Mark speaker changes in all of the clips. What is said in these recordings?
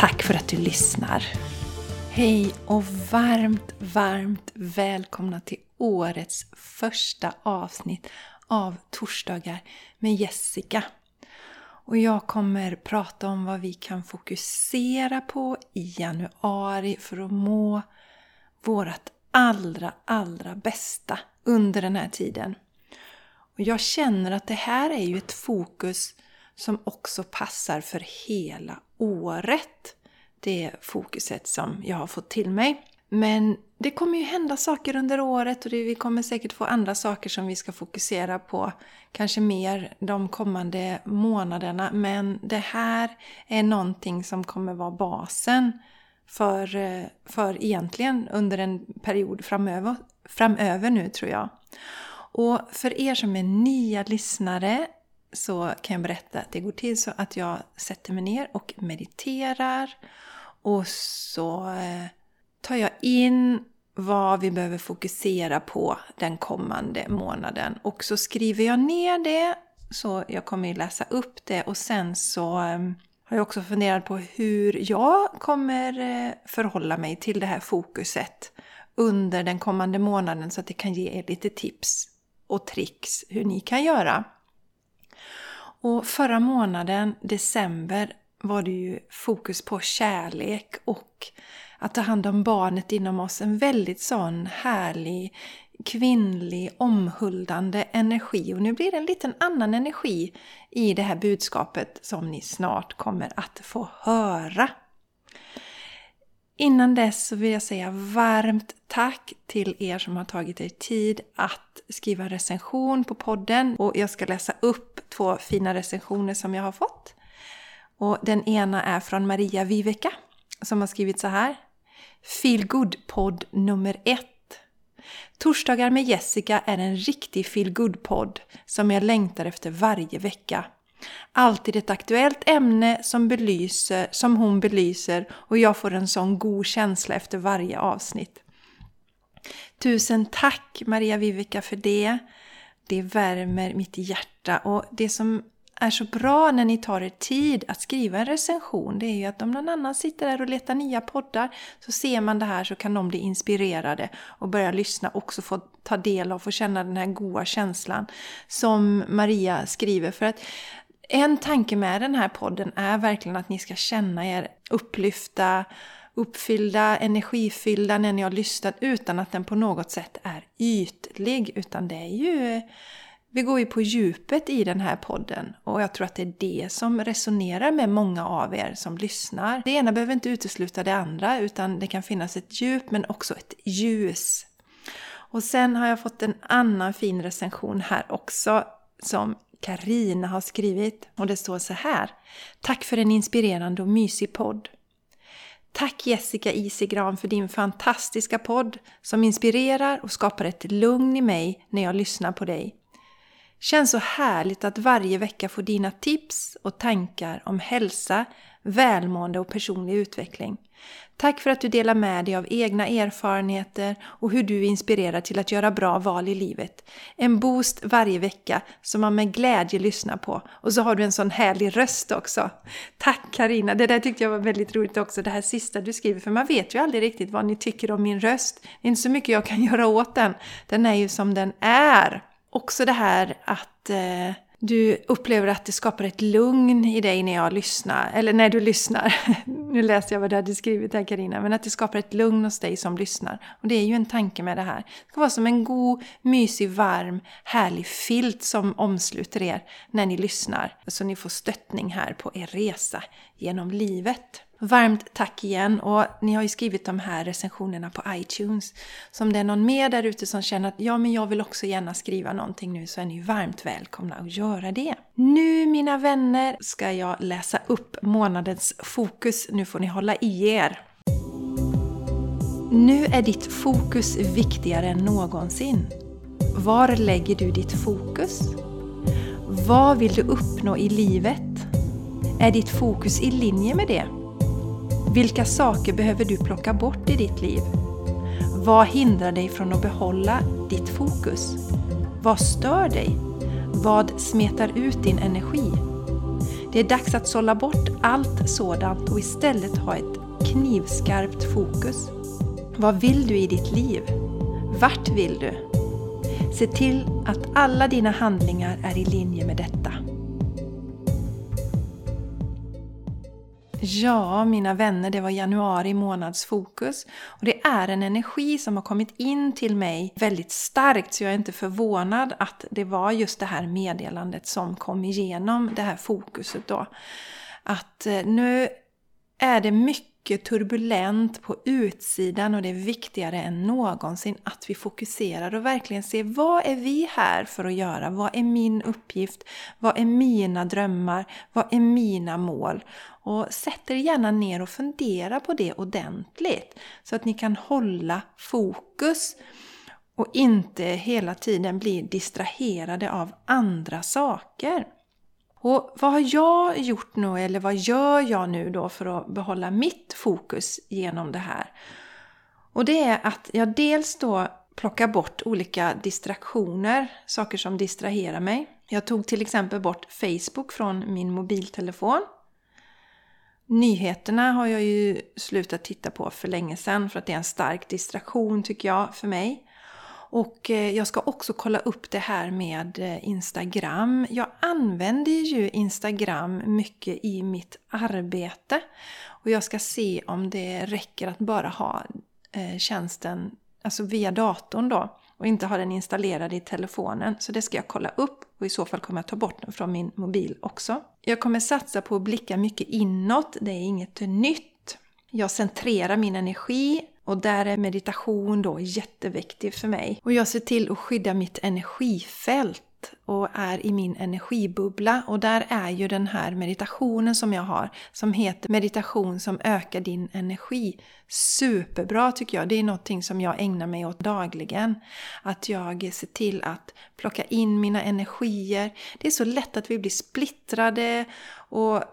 Speaker 1: Tack för att du lyssnar! Hej och varmt, varmt välkomna till årets första avsnitt av Torsdagar med Jessica. Och jag kommer prata om vad vi kan fokusera på i januari för att må vårt allra, allra bästa under den här tiden. Och jag känner att det här är ju ett fokus som också passar för hela året. Det är fokuset som jag har fått till mig. Men det kommer ju hända saker under året och vi kommer säkert få andra saker som vi ska fokusera på. Kanske mer de kommande månaderna. Men det här är någonting som kommer vara basen för, för egentligen under en period framöver, framöver nu tror jag. Och för er som är nya lyssnare så kan jag berätta att det går till så att jag sätter mig ner och mediterar och så eh, tar jag in vad vi behöver fokusera på den kommande månaden. Och så skriver jag ner det, så jag kommer ju läsa upp det och sen så ehm, har jag också funderat på hur jag kommer eh, förhålla mig till det här fokuset under den kommande månaden så att det kan ge er lite tips och tricks hur ni kan göra. Och förra månaden, december, var det ju fokus på kärlek och att ta hand om barnet inom oss. En väldigt sån härlig, kvinnlig, omhuldande energi. Och nu blir det en liten annan energi i det här budskapet som ni snart kommer att få höra. Innan dess så vill jag säga varmt tack till er som har tagit er tid att skriva recension på podden. Och jag ska läsa upp två fina recensioner som jag har fått. Och den ena är från Maria Viveka som har skrivit så här. Feel podd nummer ett. Torsdagar med Jessica är en riktig feel podd som jag längtar efter varje vecka. Alltid ett aktuellt ämne som, belyser, som hon belyser och jag får en sån god känsla efter varje avsnitt. Tusen tack Maria Viveka för det. Det värmer mitt hjärta och det som är så bra när ni tar er tid att skriva en recension det är ju att om någon annan sitter där och letar nya poddar så ser man det här så kan de bli inspirerade och börja lyssna och också få ta del av och få känna den här goda känslan som Maria skriver. För att en tanke med den här podden är verkligen att ni ska känna er upplyfta, uppfyllda, energifyllda när ni har lyssnat utan att den på något sätt är ytlig. Utan det är ju... Vi går ju på djupet i den här podden och jag tror att det är det som resonerar med många av er som lyssnar. Det ena behöver inte utesluta det andra utan det kan finnas ett djup men också ett ljus. Och sen har jag fått en annan fin recension här också som Karina har skrivit och det står så här. Tack för en inspirerande och mysig podd. Tack Jessica Isigran för din fantastiska podd som inspirerar och skapar ett lugn i mig när jag lyssnar på dig. Känns så härligt att varje vecka få dina tips och tankar om hälsa, välmående och personlig utveckling. Tack för att du delar med dig av egna erfarenheter och hur du inspirerar till att göra bra val i livet. En boost varje vecka som man med glädje lyssnar på. Och så har du en sån härlig röst också. Tack Karina, det där tyckte jag var väldigt roligt också, det här sista du skriver. För man vet ju aldrig riktigt vad ni tycker om min röst. Det är inte så mycket jag kan göra åt den. Den är ju som den är. Också det här att eh, du upplever att det skapar ett lugn i dig när jag lyssnar, eller när du lyssnar. nu läste jag vad du hade skrivit här Karina, men att det skapar ett lugn hos dig som lyssnar. Och det är ju en tanke med det här. Det ska vara som en god, mysig, varm, härlig filt som omsluter er när ni lyssnar. Så ni får stöttning här på er resa genom livet. Varmt tack igen och ni har ju skrivit de här recensionerna på iTunes. Så om det är någon mer där ute som känner att ja, men jag vill också gärna skriva någonting nu så är ni varmt välkomna att göra det. Nu mina vänner ska jag läsa upp månadens fokus. Nu får ni hålla i er. Nu är ditt fokus viktigare än någonsin. Var lägger du ditt fokus? Vad vill du uppnå i livet? Är ditt fokus i linje med det? Vilka saker behöver du plocka bort i ditt liv? Vad hindrar dig från att behålla ditt fokus? Vad stör dig? Vad smetar ut din energi? Det är dags att sålla bort allt sådant och istället ha ett knivskarpt fokus. Vad vill du i ditt liv? Vart vill du? Se till att alla dina handlingar är i linje med detta. Ja, mina vänner, det var januari månads fokus. Och det är en energi som har kommit in till mig väldigt starkt, så jag är inte förvånad att det var just det här meddelandet som kom igenom det här fokuset då. Att eh, nu är det mycket mycket turbulent på utsidan och det är viktigare än någonsin att vi fokuserar och verkligen ser vad är vi här för att göra? Vad är min uppgift? Vad är mina drömmar? Vad är mina mål? Och sätt er gärna ner och fundera på det ordentligt så att ni kan hålla fokus och inte hela tiden bli distraherade av andra saker. Och vad har jag gjort nu, eller vad gör jag nu då för att behålla mitt fokus genom det här? Och det är att jag dels då plockar bort olika distraktioner, saker som distraherar mig. Jag tog till exempel bort Facebook från min mobiltelefon. Nyheterna har jag ju slutat titta på för länge sedan för att det är en stark distraktion tycker jag för mig. Och eh, jag ska också kolla upp det här med eh, Instagram. Jag använder ju Instagram mycket i mitt arbete. Och jag ska se om det räcker att bara ha eh, tjänsten alltså via datorn då och inte ha den installerad i telefonen. Så det ska jag kolla upp och i så fall kommer jag ta bort den från min mobil också. Jag kommer satsa på att blicka mycket inåt, det är inget nytt. Jag centrerar min energi och där är meditation då jätteviktig för mig. Och jag ser till att skydda mitt energifält och är i min energibubbla. Och där är ju den här meditationen som jag har, som heter meditation som ökar din energi. Superbra tycker jag. Det är någonting som jag ägnar mig åt dagligen. Att jag ser till att plocka in mina energier. Det är så lätt att vi blir splittrade och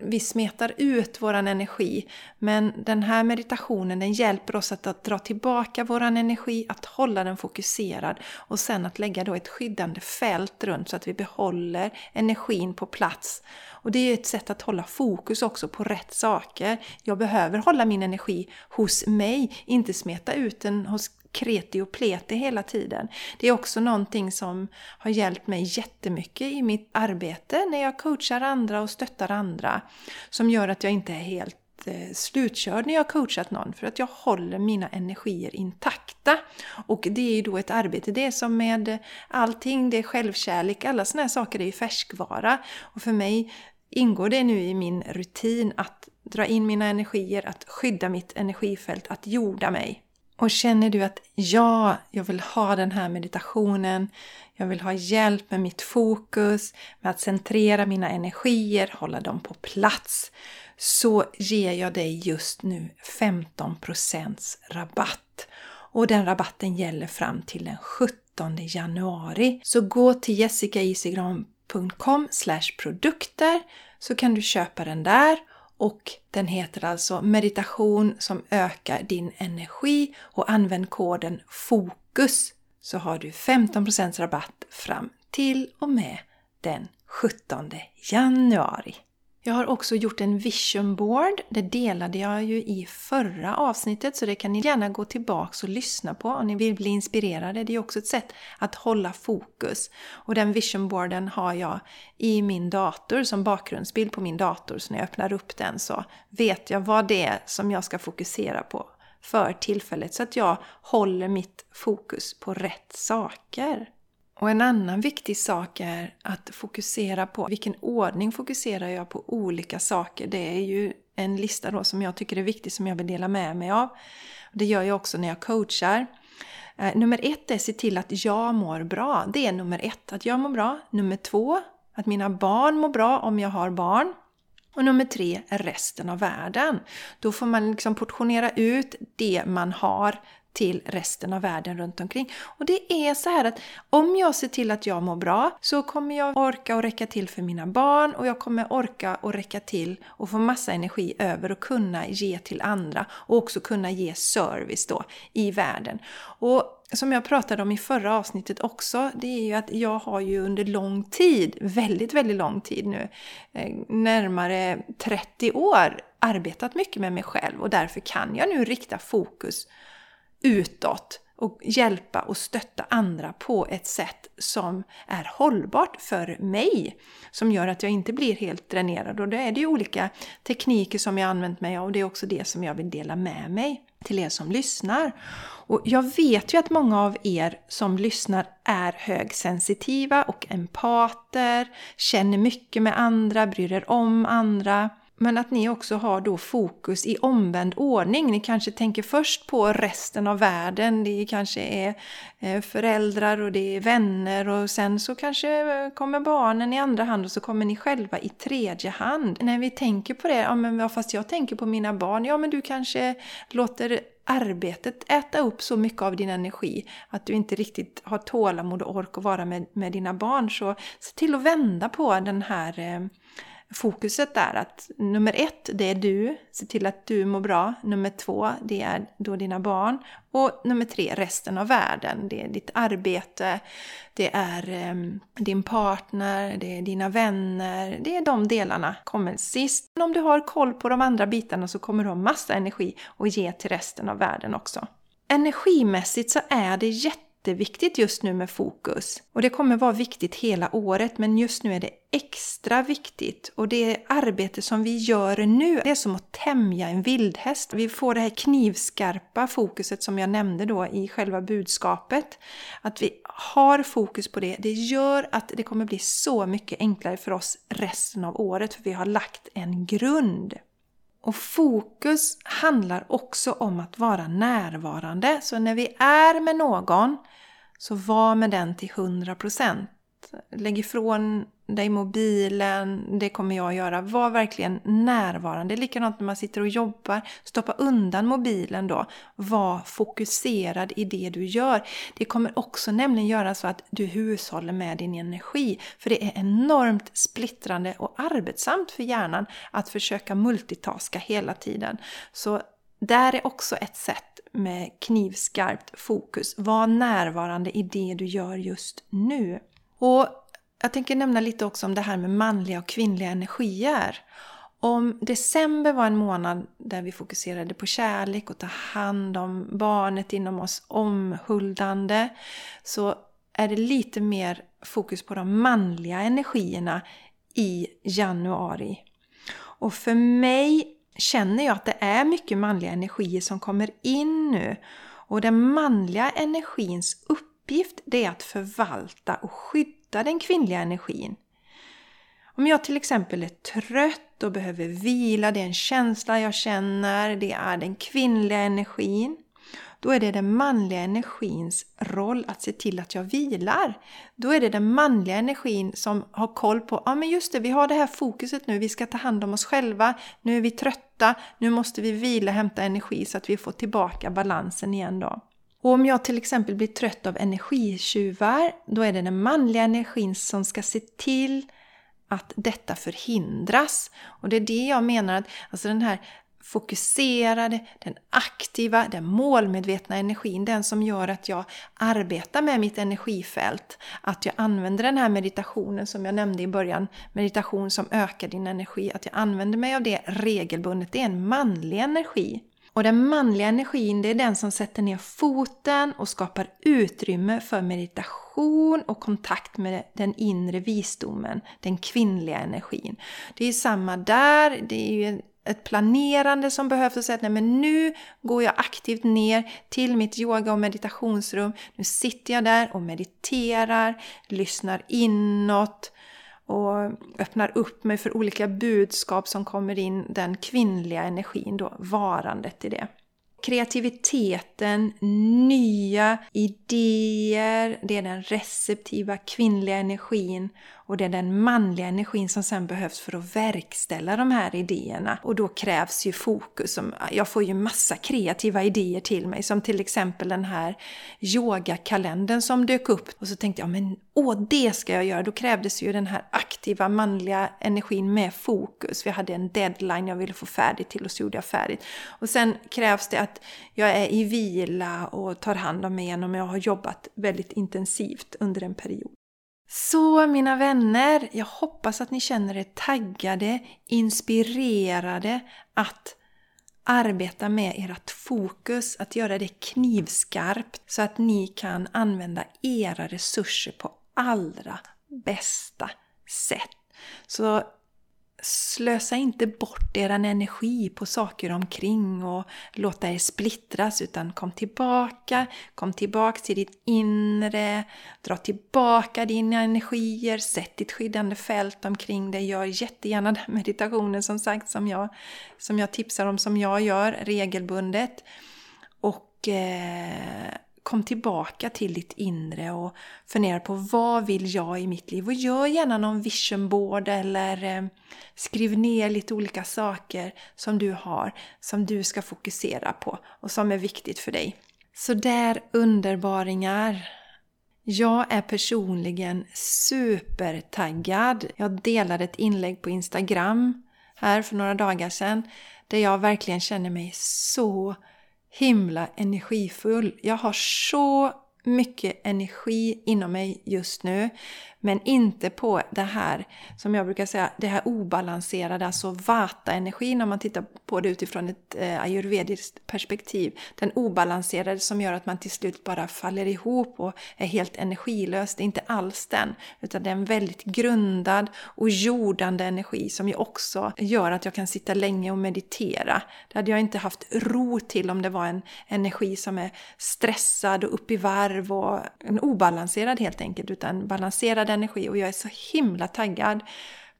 Speaker 1: vi smetar ut våran energi. Men den här meditationen den hjälper oss att, att dra tillbaka våran energi, att hålla den fokuserad och sen att lägga då ett skyddande fält runt så att vi behåller energin på plats. Och det är ett sätt att hålla fokus också på rätt saker. Jag behöver hålla min energi hos mig, inte smeta ut den hos kreti och pleti hela tiden. Det är också någonting som har hjälpt mig jättemycket i mitt arbete när jag coachar andra och stöttar andra. Som gör att jag inte är helt eh, slutkörd när jag har coachat någon för att jag håller mina energier intakta. Och det är ju då ett arbete, det är som med allting, det är självkärlek, alla sådana här saker är ju färskvara. Och för mig ingår det nu i min rutin att dra in mina energier, att skydda mitt energifält, att jorda mig. Och känner du att ja, jag vill ha den här meditationen, jag vill ha hjälp med mitt fokus, med att centrera mina energier, hålla dem på plats, så ger jag dig just nu 15% rabatt. Och den rabatten gäller fram till den 17 januari. Så gå till jessicaisigran.com produkter så kan du köpa den där och den heter alltså meditation som ökar din energi och använd koden FOKUS så har du 15% rabatt fram till och med den 17 januari. Jag har också gjort en vision board. Det delade jag ju i förra avsnittet så det kan ni gärna gå tillbaks och lyssna på om ni vill bli inspirerade. Det är också ett sätt att hålla fokus. Och den vision boarden har jag i min dator som bakgrundsbild på min dator. Så när jag öppnar upp den så vet jag vad det är som jag ska fokusera på för tillfället så att jag håller mitt fokus på rätt saker. Och en annan viktig sak är att fokusera på vilken ordning fokuserar jag på olika saker. Det är ju en lista då som jag tycker är viktig som jag vill dela med mig av. Det gör jag också när jag coachar. Eh, nummer ett är se till att jag mår bra. Det är nummer ett, att jag mår bra. Nummer två, att mina barn mår bra om jag har barn. Och nummer tre är resten av världen. Då får man liksom portionera ut det man har till resten av världen runt omkring. Och det är så här att om jag ser till att jag mår bra så kommer jag orka och räcka till för mina barn och jag kommer orka och räcka till och få massa energi över och kunna ge till andra och också kunna ge service då i världen. Och som jag pratade om i förra avsnittet också, det är ju att jag har ju under lång tid, väldigt, väldigt lång tid nu, eh, närmare 30 år arbetat mycket med mig själv och därför kan jag nu rikta fokus utåt och hjälpa och stötta andra på ett sätt som är hållbart för mig. Som gör att jag inte blir helt dränerad. Och då är det ju olika tekniker som jag använt mig av och det är också det som jag vill dela med mig till er som lyssnar. Och jag vet ju att många av er som lyssnar är högsensitiva och empater, känner mycket med andra, bryr er om andra. Men att ni också har då fokus i omvänd ordning. Ni kanske tänker först på resten av världen. Det kanske är eh, föräldrar och det är vänner och sen så kanske eh, kommer barnen i andra hand och så kommer ni själva i tredje hand. När vi tänker på det, ja men fast jag tänker på mina barn, ja men du kanske låter arbetet äta upp så mycket av din energi att du inte riktigt har tålamod och ork att vara med, med dina barn. Så se till att vända på den här eh, fokuset är att nummer ett, det är du, se till att du mår bra. Nummer två, det är då dina barn. Och nummer tre, resten av världen. Det är ditt arbete, det är um, din partner, det är dina vänner. Det är de delarna kommer sist. Men om du har koll på de andra bitarna så kommer du ha massa energi att ge till resten av världen också. Energimässigt så är det jätte jätteviktigt just nu med fokus. Och det kommer vara viktigt hela året men just nu är det extra viktigt. Och det arbete som vi gör nu, det är som att tämja en vildhäst. Vi får det här knivskarpa fokuset som jag nämnde då i själva budskapet. Att vi har fokus på det, det gör att det kommer bli så mycket enklare för oss resten av året för vi har lagt en grund. Och fokus handlar också om att vara närvarande. Så när vi är med någon, så var med den till 100%. Lägg ifrån dig mobilen, det kommer jag att göra. Var verkligen närvarande. Likadant när man sitter och jobbar. Stoppa undan mobilen då. Var fokuserad i det du gör. Det kommer också nämligen göra så att du hushåller med din energi. För det är enormt splittrande och arbetsamt för hjärnan att försöka multitaska hela tiden. Så där är också ett sätt med knivskarpt fokus. Var närvarande i det du gör just nu. Och jag tänker nämna lite också om det här med manliga och kvinnliga energier. Om december var en månad där vi fokuserade på kärlek och ta hand om barnet inom oss, omhuldande, så är det lite mer fokus på de manliga energierna i januari. Och för mig känner jag att det är mycket manliga energier som kommer in nu. Och den manliga energins uppgift det är att förvalta och skydda den kvinnliga energin. Om jag till exempel är trött och behöver vila, det är en känsla jag känner, det är den kvinnliga energin. Då är det den manliga energins roll att se till att jag vilar. Då är det den manliga energin som har koll på, ja men just det, vi har det här fokuset nu, vi ska ta hand om oss själva, nu är vi trötta, nu måste vi vila, hämta energi så att vi får tillbaka balansen igen då. Och om jag till exempel blir trött av energitjuvar, då är det den manliga energin som ska se till att detta förhindras. Och det är det jag menar att alltså den här fokuserade, den aktiva, den målmedvetna energin. Den som gör att jag arbetar med mitt energifält. Att jag använder den här meditationen som jag nämnde i början. Meditation som ökar din energi. Att jag använder mig av det regelbundet. Det är en manlig energi. Och den manliga energin det är den som sätter ner foten och skapar utrymme för meditation och kontakt med den inre visdomen, den kvinnliga energin. Det är samma där, det är ju ett planerande som behövs och säga att nej men nu går jag aktivt ner till mitt yoga och meditationsrum. Nu sitter jag där och mediterar, lyssnar inåt och öppnar upp mig för olika budskap som kommer in, den kvinnliga energin då, varandet i det kreativiteten, nya idéer, det är den receptiva kvinnliga energin och det är den manliga energin som sen behövs för att verkställa de här idéerna. Och då krävs ju fokus. Jag får ju massa kreativa idéer till mig, som till exempel den här yogakalendern som dök upp. Och så tänkte jag, men åh, det ska jag göra. Då krävdes ju den här aktiva manliga energin med fokus. Vi hade en deadline jag ville få färdigt till och så gjorde jag färdigt. Och sen krävs det att jag är i vila och tar hand om mig igen om jag har jobbat väldigt intensivt under en period. Så mina vänner, jag hoppas att ni känner er taggade, inspirerade att arbeta med ert fokus, att göra det knivskarpt så att ni kan använda era resurser på allra bästa sätt. Så slösa inte bort er energi på saker omkring och låta er splittras utan kom tillbaka, kom tillbaka till ditt inre, dra tillbaka dina energier, sätt ditt skyddande fält omkring dig, gör jättegärna den meditationen som sagt som jag, som jag tipsar om, som jag gör regelbundet. Och eh, kom tillbaka till ditt inre och fundera på vad vill jag i mitt liv? Och gör gärna någon vision board eller eh, skriv ner lite olika saker som du har, som du ska fokusera på och som är viktigt för dig. Så där underbaringar! Jag är personligen supertaggad. Jag delade ett inlägg på Instagram här för några dagar sedan där jag verkligen känner mig så himla energifull. Jag har så mycket energi inom mig just nu. Men inte på det här, som jag brukar säga, det här obalanserade, alltså vata-energin om man tittar på det utifrån ett eh, ayurvediskt perspektiv. Den obalanserade som gör att man till slut bara faller ihop och är helt energilös. Det är inte alls den, utan det är en väldigt grundad och jordande energi som ju också gör att jag kan sitta länge och meditera. Det hade jag inte haft ro till om det var en energi som är stressad och upp i varv och en obalanserad helt enkelt, utan balanserad energi och jag är så himla taggad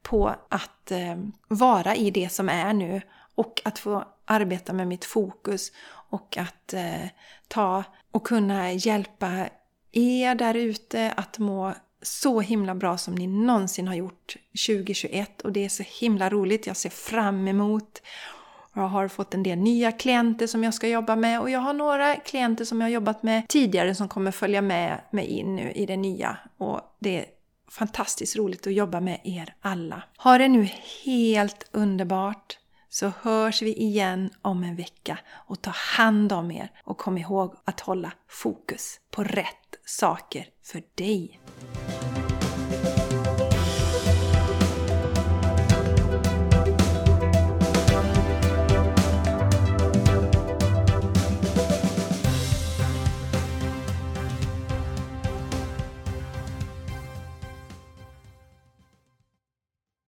Speaker 1: på att eh, vara i det som är nu och att få arbeta med mitt fokus och att eh, ta och kunna hjälpa er där ute att må så himla bra som ni någonsin har gjort 2021 och det är så himla roligt. Jag ser fram emot jag har fått en del nya klienter som jag ska jobba med och jag har några klienter som jag har jobbat med tidigare som kommer följa med mig in nu i det nya. Och det fantastiskt roligt att jobba med er alla. Ha det nu helt underbart så hörs vi igen om en vecka och ta hand om er och kom ihåg att hålla fokus på rätt saker för dig.